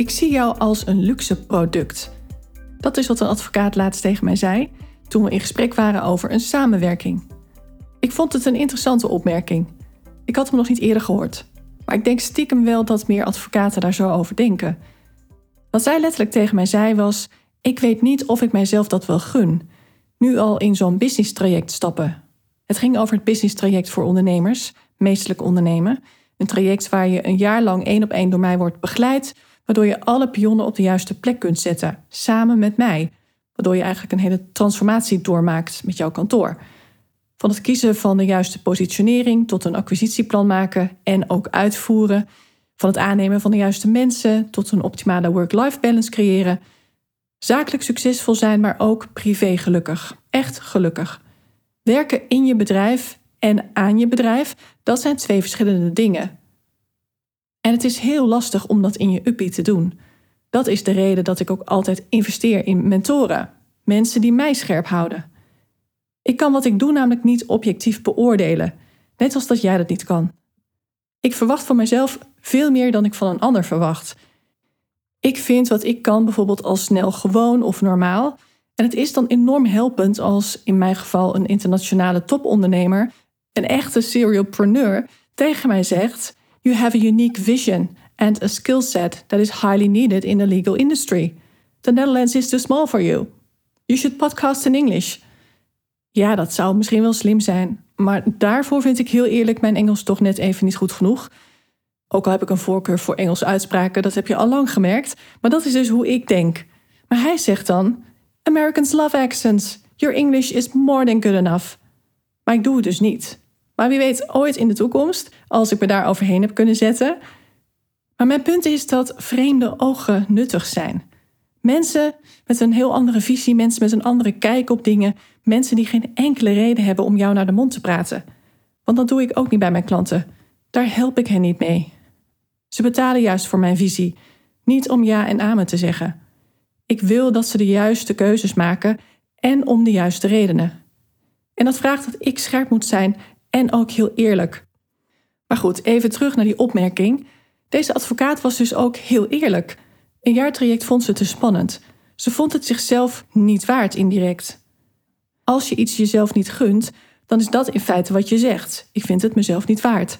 Ik zie jou als een luxe product. Dat is wat een advocaat laatst tegen mij zei toen we in gesprek waren over een samenwerking. Ik vond het een interessante opmerking. Ik had hem nog niet eerder gehoord. Maar ik denk stiekem wel dat meer advocaten daar zo over denken. Wat zij letterlijk tegen mij zei was: Ik weet niet of ik mijzelf dat wel gun. Nu al in zo'n business traject stappen. Het ging over het business traject voor ondernemers, meestelijk ondernemen. Een traject waar je een jaar lang één op één door mij wordt begeleid waardoor je alle pionnen op de juiste plek kunt zetten, samen met mij. Waardoor je eigenlijk een hele transformatie doormaakt met jouw kantoor. Van het kiezen van de juiste positionering tot een acquisitieplan maken en ook uitvoeren. Van het aannemen van de juiste mensen tot een optimale work-life balance creëren. Zakelijk succesvol zijn, maar ook privé gelukkig. Echt gelukkig. Werken in je bedrijf en aan je bedrijf, dat zijn twee verschillende dingen. En het is heel lastig om dat in je uppie te doen. Dat is de reden dat ik ook altijd investeer in mentoren. Mensen die mij scherp houden. Ik kan wat ik doe namelijk niet objectief beoordelen, net als dat jij dat niet kan. Ik verwacht van mezelf veel meer dan ik van een ander verwacht. Ik vind wat ik kan bijvoorbeeld al snel gewoon of normaal. En het is dan enorm helpend als in mijn geval een internationale topondernemer, een echte serialpreneur, tegen mij zegt: you have a unique vision and a skill set that is highly needed in the legal industry. The Netherlands is too small for you. You should podcast in English. Ja, dat zou misschien wel slim zijn, maar daarvoor vind ik heel eerlijk mijn Engels toch net even niet goed genoeg. Ook al heb ik een voorkeur voor Engelse uitspraken, dat heb je al lang gemerkt, maar dat is dus hoe ik denk. Maar hij zegt dan: Americans love accents. Your English is more than good enough. Maar ik doe het dus niet. Maar wie weet ooit in de toekomst, als ik me daar overheen heb kunnen zetten. Maar mijn punt is dat vreemde ogen nuttig zijn. Mensen met een heel andere visie, mensen met een andere kijk op dingen, mensen die geen enkele reden hebben om jou naar de mond te praten. Want dat doe ik ook niet bij mijn klanten. Daar help ik hen niet mee. Ze betalen juist voor mijn visie, niet om ja en amen te zeggen. Ik wil dat ze de juiste keuzes maken en om de juiste redenen. En dat vraagt dat ik scherp moet zijn en ook heel eerlijk. Maar goed, even terug naar die opmerking. Deze advocaat was dus ook heel eerlijk. Een jaartraject vond ze te spannend. Ze vond het zichzelf niet waard indirect. Als je iets jezelf niet gunt, dan is dat in feite wat je zegt. Ik vind het mezelf niet waard.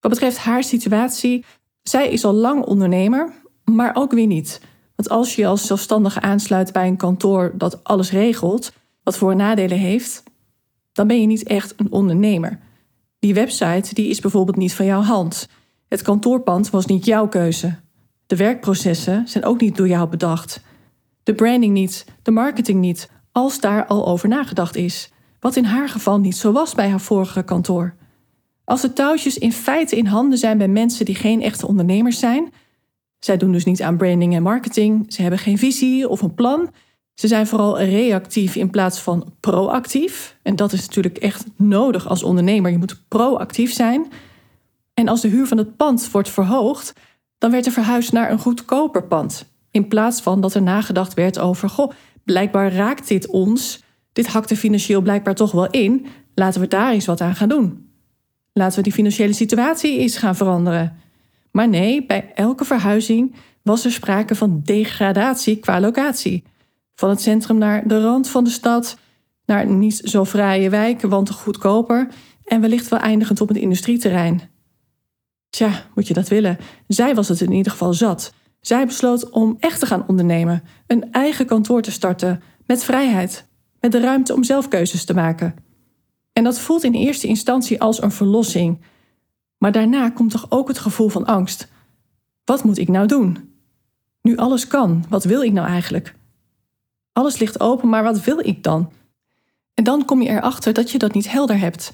Wat betreft haar situatie, zij is al lang ondernemer, maar ook weer niet. Want als je als zelfstandige aansluit bij een kantoor dat alles regelt, wat voor nadelen heeft, dan ben je niet echt een ondernemer. Die website die is bijvoorbeeld niet van jouw hand. Het kantoorpand was niet jouw keuze. De werkprocessen zijn ook niet door jou bedacht. De branding niet, de marketing niet, als daar al over nagedacht is. Wat in haar geval niet zo was bij haar vorige kantoor. Als de touwtjes in feite in handen zijn bij mensen die geen echte ondernemers zijn, zij doen dus niet aan branding en marketing, ze hebben geen visie of een plan, ze zijn vooral reactief in plaats van proactief. En dat is natuurlijk echt nodig als ondernemer. Je moet proactief zijn. En als de huur van het pand wordt verhoogd, dan werd er verhuisd naar een goedkoper pand. In plaats van dat er nagedacht werd over: goh, blijkbaar raakt dit ons. Dit hakt er financieel blijkbaar toch wel in. Laten we daar eens wat aan gaan doen. Laten we die financiële situatie eens gaan veranderen. Maar nee, bij elke verhuizing was er sprake van degradatie qua locatie. Van het centrum naar de rand van de stad, naar niet zo fraaie wijk, want goedkoper en wellicht wel eindigend op het industrieterrein. Tja, moet je dat willen? Zij was het in ieder geval zat. Zij besloot om echt te gaan ondernemen, een eigen kantoor te starten, met vrijheid, met de ruimte om zelf keuzes te maken. En dat voelt in eerste instantie als een verlossing. Maar daarna komt toch ook het gevoel van angst. Wat moet ik nou doen? Nu alles kan, wat wil ik nou eigenlijk? Alles ligt open, maar wat wil ik dan? En dan kom je erachter dat je dat niet helder hebt.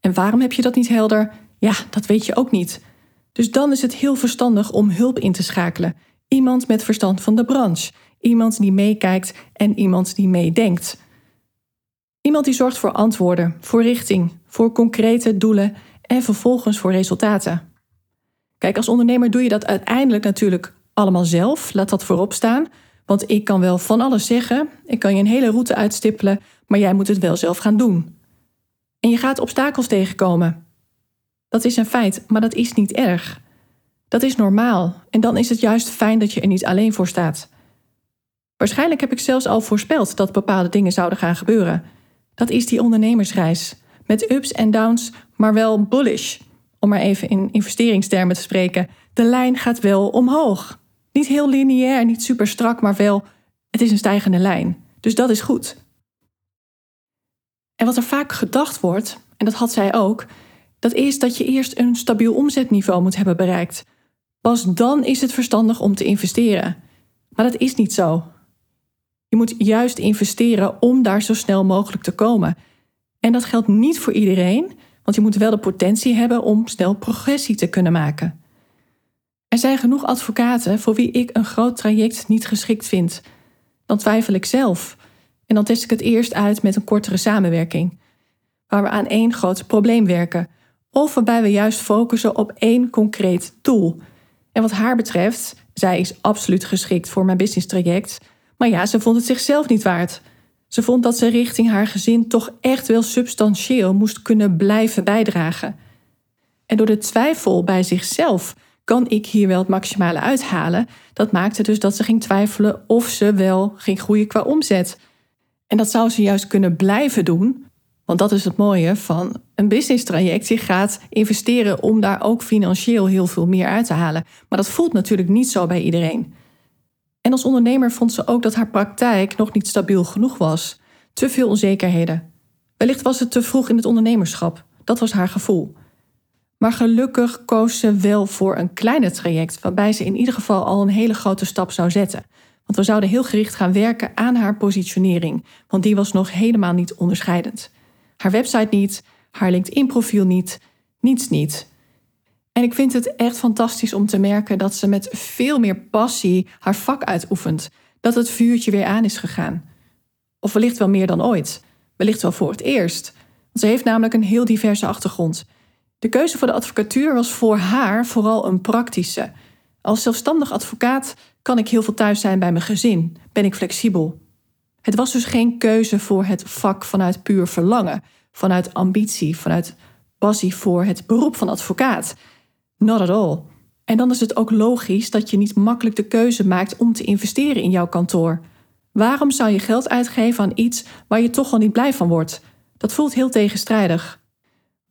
En waarom heb je dat niet helder? Ja, dat weet je ook niet. Dus dan is het heel verstandig om hulp in te schakelen. Iemand met verstand van de branche, iemand die meekijkt en iemand die meedenkt. Iemand die zorgt voor antwoorden, voor richting, voor concrete doelen en vervolgens voor resultaten. Kijk, als ondernemer doe je dat uiteindelijk natuurlijk allemaal zelf, laat dat voorop staan. Want ik kan wel van alles zeggen, ik kan je een hele route uitstippelen, maar jij moet het wel zelf gaan doen. En je gaat obstakels tegenkomen. Dat is een feit, maar dat is niet erg. Dat is normaal en dan is het juist fijn dat je er niet alleen voor staat. Waarschijnlijk heb ik zelfs al voorspeld dat bepaalde dingen zouden gaan gebeuren. Dat is die ondernemersreis. Met ups en downs, maar wel bullish. Om maar even in investeringstermen te spreken. De lijn gaat wel omhoog. Niet heel lineair, niet super strak, maar wel, het is een stijgende lijn. Dus dat is goed. En wat er vaak gedacht wordt, en dat had zij ook, dat is dat je eerst een stabiel omzetniveau moet hebben bereikt. Pas dan is het verstandig om te investeren. Maar dat is niet zo. Je moet juist investeren om daar zo snel mogelijk te komen. En dat geldt niet voor iedereen, want je moet wel de potentie hebben om snel progressie te kunnen maken. Er zijn genoeg advocaten voor wie ik een groot traject niet geschikt vind. Dan twijfel ik zelf. En dan test ik het eerst uit met een kortere samenwerking, waar we aan één groot probleem werken, of waarbij we juist focussen op één concreet doel. En wat haar betreft, zij is absoluut geschikt voor mijn business traject, maar ja, ze vond het zichzelf niet waard. Ze vond dat ze richting haar gezin toch echt wel substantieel moest kunnen blijven bijdragen. En door de twijfel bij zichzelf kan ik hier wel het maximale uithalen? Dat maakte dus dat ze ging twijfelen of ze wel ging groeien qua omzet. En dat zou ze juist kunnen blijven doen, want dat is het mooie van een business traject. Je gaat investeren om daar ook financieel heel veel meer uit te halen. Maar dat voelt natuurlijk niet zo bij iedereen. En als ondernemer vond ze ook dat haar praktijk nog niet stabiel genoeg was. Te veel onzekerheden. Wellicht was het te vroeg in het ondernemerschap. Dat was haar gevoel. Maar gelukkig koos ze wel voor een kleiner traject, waarbij ze in ieder geval al een hele grote stap zou zetten. Want we zouden heel gericht gaan werken aan haar positionering, want die was nog helemaal niet onderscheidend. Haar website niet, haar LinkedIn-profiel niet, niets niet. En ik vind het echt fantastisch om te merken dat ze met veel meer passie haar vak uitoefent. Dat het vuurtje weer aan is gegaan. Of wellicht wel meer dan ooit. Wellicht wel voor het eerst. Ze heeft namelijk een heel diverse achtergrond. De keuze voor de advocatuur was voor haar vooral een praktische. Als zelfstandig advocaat kan ik heel veel thuis zijn bij mijn gezin, ben ik flexibel. Het was dus geen keuze voor het vak vanuit puur verlangen, vanuit ambitie, vanuit passie voor het beroep van advocaat. Not at all. En dan is het ook logisch dat je niet makkelijk de keuze maakt om te investeren in jouw kantoor. Waarom zou je geld uitgeven aan iets waar je toch al niet blij van wordt? Dat voelt heel tegenstrijdig.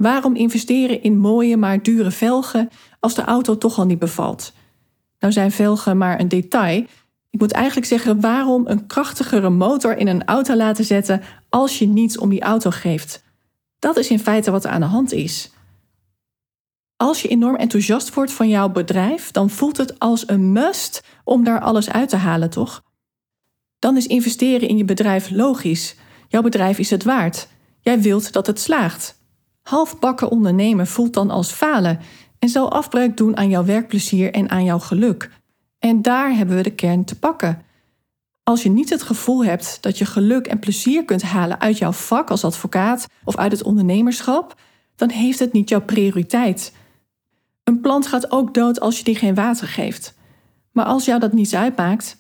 Waarom investeren in mooie maar dure velgen als de auto toch al niet bevalt? Nou zijn velgen maar een detail. Ik moet eigenlijk zeggen waarom een krachtigere motor in een auto laten zetten als je niets om die auto geeft. Dat is in feite wat er aan de hand is. Als je enorm enthousiast wordt van jouw bedrijf, dan voelt het als een must om daar alles uit te halen, toch? Dan is investeren in je bedrijf logisch. Jouw bedrijf is het waard. Jij wilt dat het slaagt. Halfbakken ondernemen voelt dan als falen en zal afbreuk doen aan jouw werkplezier en aan jouw geluk. En daar hebben we de kern te pakken. Als je niet het gevoel hebt dat je geluk en plezier kunt halen uit jouw vak als advocaat of uit het ondernemerschap, dan heeft het niet jouw prioriteit. Een plant gaat ook dood als je die geen water geeft. Maar als jou dat niets uitmaakt,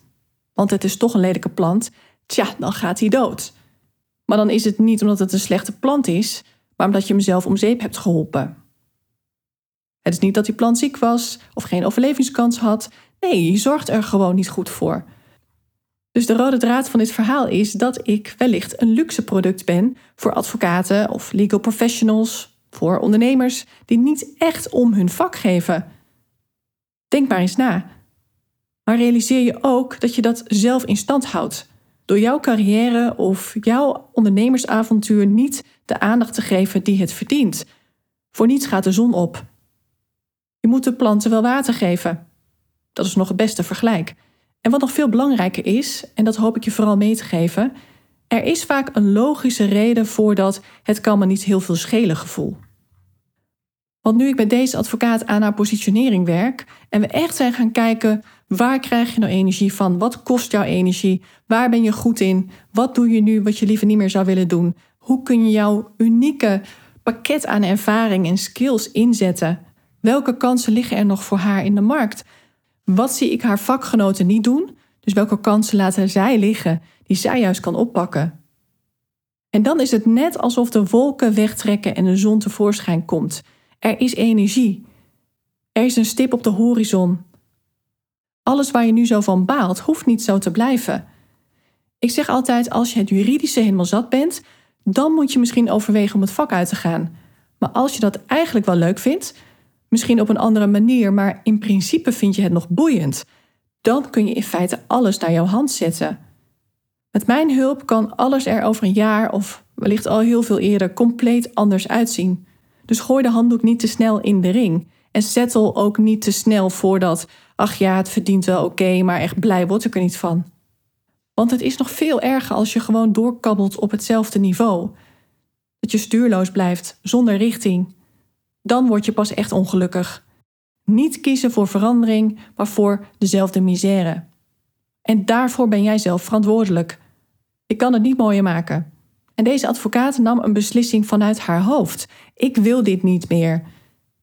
want het is toch een lelijke plant, tja, dan gaat hij dood. Maar dan is het niet omdat het een slechte plant is, omdat je hem zelf om zeep hebt geholpen. Het is niet dat die plant ziek was of geen overlevingskans had. Nee, je zorgt er gewoon niet goed voor. Dus de rode draad van dit verhaal is dat ik wellicht een luxe product ben voor advocaten of legal professionals, voor ondernemers die niet echt om hun vak geven. Denk maar eens na. Maar realiseer je ook dat je dat zelf in stand houdt. Door jouw carrière of jouw ondernemersavontuur niet de aandacht te geven die het verdient. Voor niets gaat de zon op. Je moet de planten wel water geven. Dat is nog het beste vergelijk. En wat nog veel belangrijker is, en dat hoop ik je vooral mee te geven, er is vaak een logische reden voor dat het kan me niet heel veel schelen gevoel. Want nu ik met deze advocaat aan haar positionering werk en we echt zijn gaan kijken waar krijg je nou energie van? Wat kost jouw energie? Waar ben je goed in? Wat doe je nu wat je liever niet meer zou willen doen? Hoe kun je jouw unieke pakket aan ervaring en skills inzetten? Welke kansen liggen er nog voor haar in de markt? Wat zie ik haar vakgenoten niet doen? Dus welke kansen laten zij liggen die zij juist kan oppakken? En dan is het net alsof de wolken wegtrekken en de zon tevoorschijn komt. Er is energie. Er is een stip op de horizon. Alles waar je nu zo van baalt, hoeft niet zo te blijven. Ik zeg altijd: als je het juridische helemaal zat bent, dan moet je misschien overwegen om het vak uit te gaan. Maar als je dat eigenlijk wel leuk vindt, misschien op een andere manier, maar in principe vind je het nog boeiend, dan kun je in feite alles naar jouw hand zetten. Met mijn hulp kan alles er over een jaar of wellicht al heel veel eerder compleet anders uitzien. Dus gooi de handdoek niet te snel in de ring. En settle ook niet te snel voordat, ach ja, het verdient wel oké, maar echt blij word ik er niet van. Want het is nog veel erger als je gewoon doorkabbelt op hetzelfde niveau. Dat je stuurloos blijft, zonder richting. Dan word je pas echt ongelukkig. Niet kiezen voor verandering, maar voor dezelfde misère. En daarvoor ben jij zelf verantwoordelijk. Ik kan het niet mooier maken. En deze advocaat nam een beslissing vanuit haar hoofd. Ik wil dit niet meer.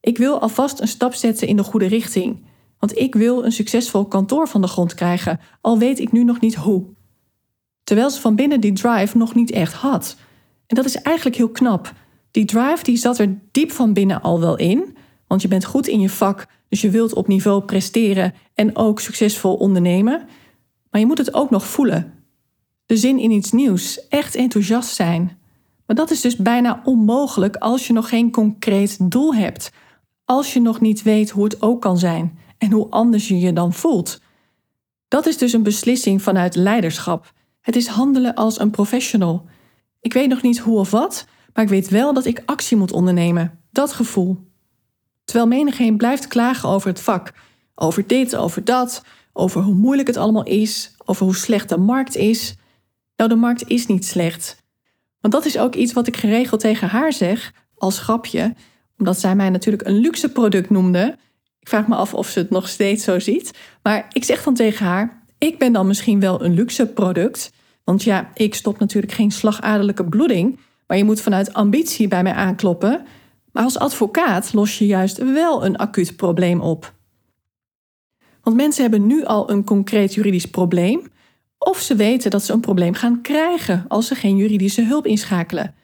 Ik wil alvast een stap zetten in de goede richting. Want ik wil een succesvol kantoor van de grond krijgen, al weet ik nu nog niet hoe. Terwijl ze van binnen die drive nog niet echt had. En dat is eigenlijk heel knap. Die drive die zat er diep van binnen al wel in, want je bent goed in je vak, dus je wilt op niveau presteren en ook succesvol ondernemen. Maar je moet het ook nog voelen. De zin in iets nieuws, echt enthousiast zijn. Maar dat is dus bijna onmogelijk als je nog geen concreet doel hebt. Als je nog niet weet hoe het ook kan zijn en hoe anders je je dan voelt. Dat is dus een beslissing vanuit leiderschap. Het is handelen als een professional. Ik weet nog niet hoe of wat, maar ik weet wel dat ik actie moet ondernemen. Dat gevoel. Terwijl menigeen blijft klagen over het vak. Over dit, over dat, over hoe moeilijk het allemaal is, over hoe slecht de markt is. Nou, de markt is niet slecht. Want dat is ook iets wat ik geregeld tegen haar zeg, als grapje, omdat zij mij natuurlijk een luxe product noemde. Ik vraag me af of ze het nog steeds zo ziet. Maar ik zeg dan tegen haar: Ik ben dan misschien wel een luxe product. Want ja, ik stop natuurlijk geen slagadelijke bloeding. Maar je moet vanuit ambitie bij mij aankloppen. Maar als advocaat los je juist wel een acuut probleem op. Want mensen hebben nu al een concreet juridisch probleem. Of ze weten dat ze een probleem gaan krijgen als ze geen juridische hulp inschakelen.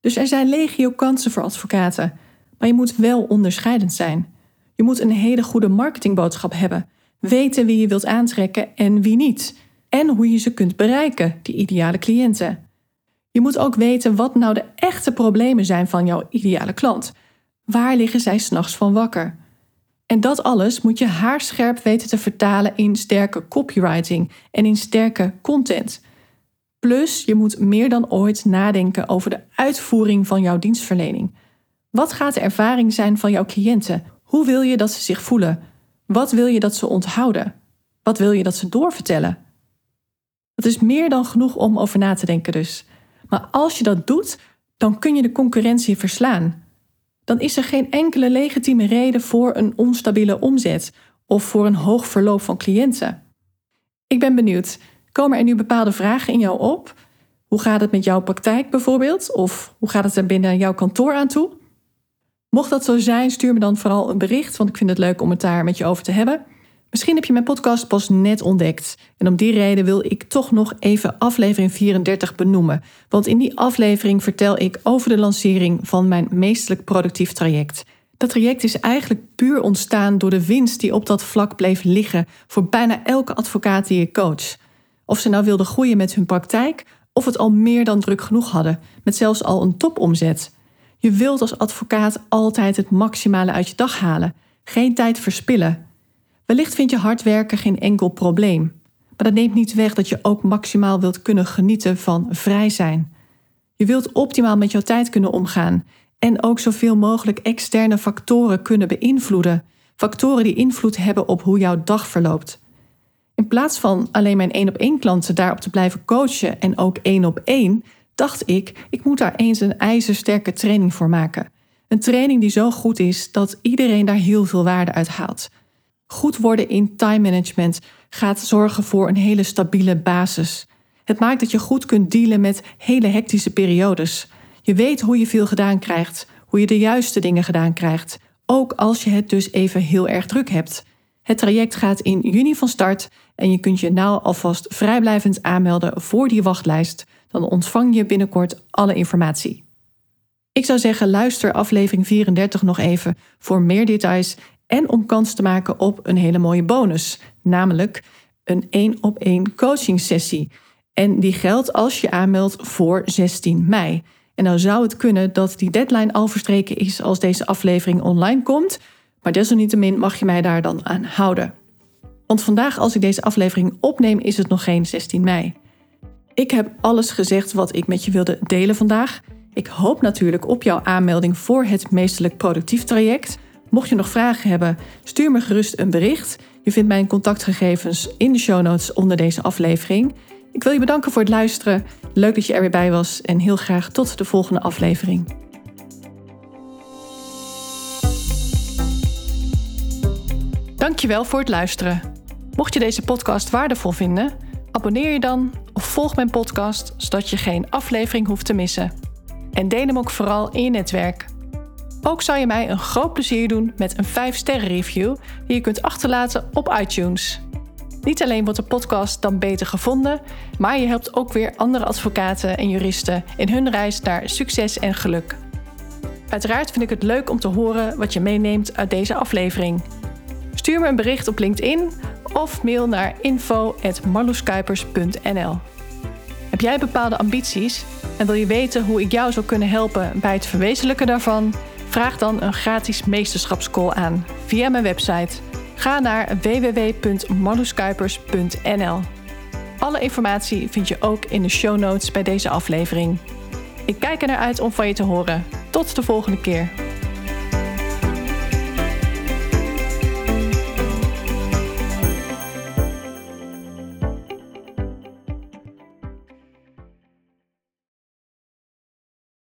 Dus er zijn legio kansen voor advocaten. Maar je moet wel onderscheidend zijn. Je moet een hele goede marketingboodschap hebben. Weten wie je wilt aantrekken en wie niet. En hoe je ze kunt bereiken, die ideale cliënten. Je moet ook weten wat nou de echte problemen zijn van jouw ideale klant. Waar liggen zij s'nachts van wakker? En dat alles moet je haarscherp weten te vertalen in sterke copywriting en in sterke content. Plus, je moet meer dan ooit nadenken over de uitvoering van jouw dienstverlening. Wat gaat de ervaring zijn van jouw cliënten? Hoe wil je dat ze zich voelen? Wat wil je dat ze onthouden? Wat wil je dat ze doorvertellen? Dat is meer dan genoeg om over na te denken dus. Maar als je dat doet, dan kun je de concurrentie verslaan. Dan is er geen enkele legitieme reden voor een onstabiele omzet of voor een hoog verloop van cliënten. Ik ben benieuwd, komen er nu bepaalde vragen in jou op? Hoe gaat het met jouw praktijk bijvoorbeeld? Of hoe gaat het er binnen jouw kantoor aan toe? Mocht dat zo zijn, stuur me dan vooral een bericht, want ik vind het leuk om het daar met je over te hebben. Misschien heb je mijn podcast pas net ontdekt. En om die reden wil ik toch nog even aflevering 34 benoemen. Want in die aflevering vertel ik over de lancering van mijn meestelijk productief traject. Dat traject is eigenlijk puur ontstaan door de winst die op dat vlak bleef liggen voor bijna elke advocaat die ik coach. Of ze nou wilden groeien met hun praktijk, of het al meer dan druk genoeg hadden, met zelfs al een topomzet. Je wilt als advocaat altijd het maximale uit je dag halen, geen tijd verspillen. Wellicht vind je hard werken geen enkel probleem, maar dat neemt niet weg dat je ook maximaal wilt kunnen genieten van vrij zijn. Je wilt optimaal met jouw tijd kunnen omgaan en ook zoveel mogelijk externe factoren kunnen beïnvloeden, factoren die invloed hebben op hoe jouw dag verloopt. In plaats van alleen mijn één op één klanten daarop te blijven coachen en ook één op één, dacht ik, ik moet daar eens een ijzersterke training voor maken. Een training die zo goed is dat iedereen daar heel veel waarde uit haalt. Goed worden in time management gaat zorgen voor een hele stabiele basis. Het maakt dat je goed kunt dealen met hele hectische periodes. Je weet hoe je veel gedaan krijgt, hoe je de juiste dingen gedaan krijgt, ook als je het dus even heel erg druk hebt. Het traject gaat in juni van start en je kunt je nou alvast vrijblijvend aanmelden voor die wachtlijst. Dan ontvang je binnenkort alle informatie. Ik zou zeggen, luister aflevering 34 nog even voor meer details en om kans te maken op een hele mooie bonus, namelijk een één op één coaching sessie. En die geldt als je aanmeldt voor 16 mei. En nou zou het kunnen dat die deadline al verstreken is als deze aflevering online komt, maar desalniettemin mag je mij daar dan aan houden. Want vandaag, als ik deze aflevering opneem, is het nog geen 16 mei. Ik heb alles gezegd wat ik met je wilde delen vandaag. Ik hoop natuurlijk op jouw aanmelding voor het meestelijk productief traject. Mocht je nog vragen hebben, stuur me gerust een bericht. Je vindt mijn contactgegevens in de show notes onder deze aflevering. Ik wil je bedanken voor het luisteren. Leuk dat je er weer bij was en heel graag tot de volgende aflevering. Dankjewel voor het luisteren. Mocht je deze podcast waardevol vinden, abonneer je dan of volg mijn podcast zodat je geen aflevering hoeft te missen. En deel hem ook vooral in je netwerk. Ook zou je mij een groot plezier doen met een 5-sterren review die je kunt achterlaten op iTunes. Niet alleen wordt de podcast dan beter gevonden, maar je helpt ook weer andere advocaten en juristen in hun reis naar succes en geluk. Uiteraard vind ik het leuk om te horen wat je meeneemt uit deze aflevering. Stuur me een bericht op LinkedIn of mail naar info.marloeskuipers.nl. Heb jij bepaalde ambities en wil je weten hoe ik jou zou kunnen helpen bij het verwezenlijken daarvan? Vraag dan een gratis meesterschapscall aan via mijn website Ga naar www.marloeskuipers.nl. Alle informatie vind je ook in de show notes bij deze aflevering. Ik kijk er naar uit om van je te horen. Tot de volgende keer.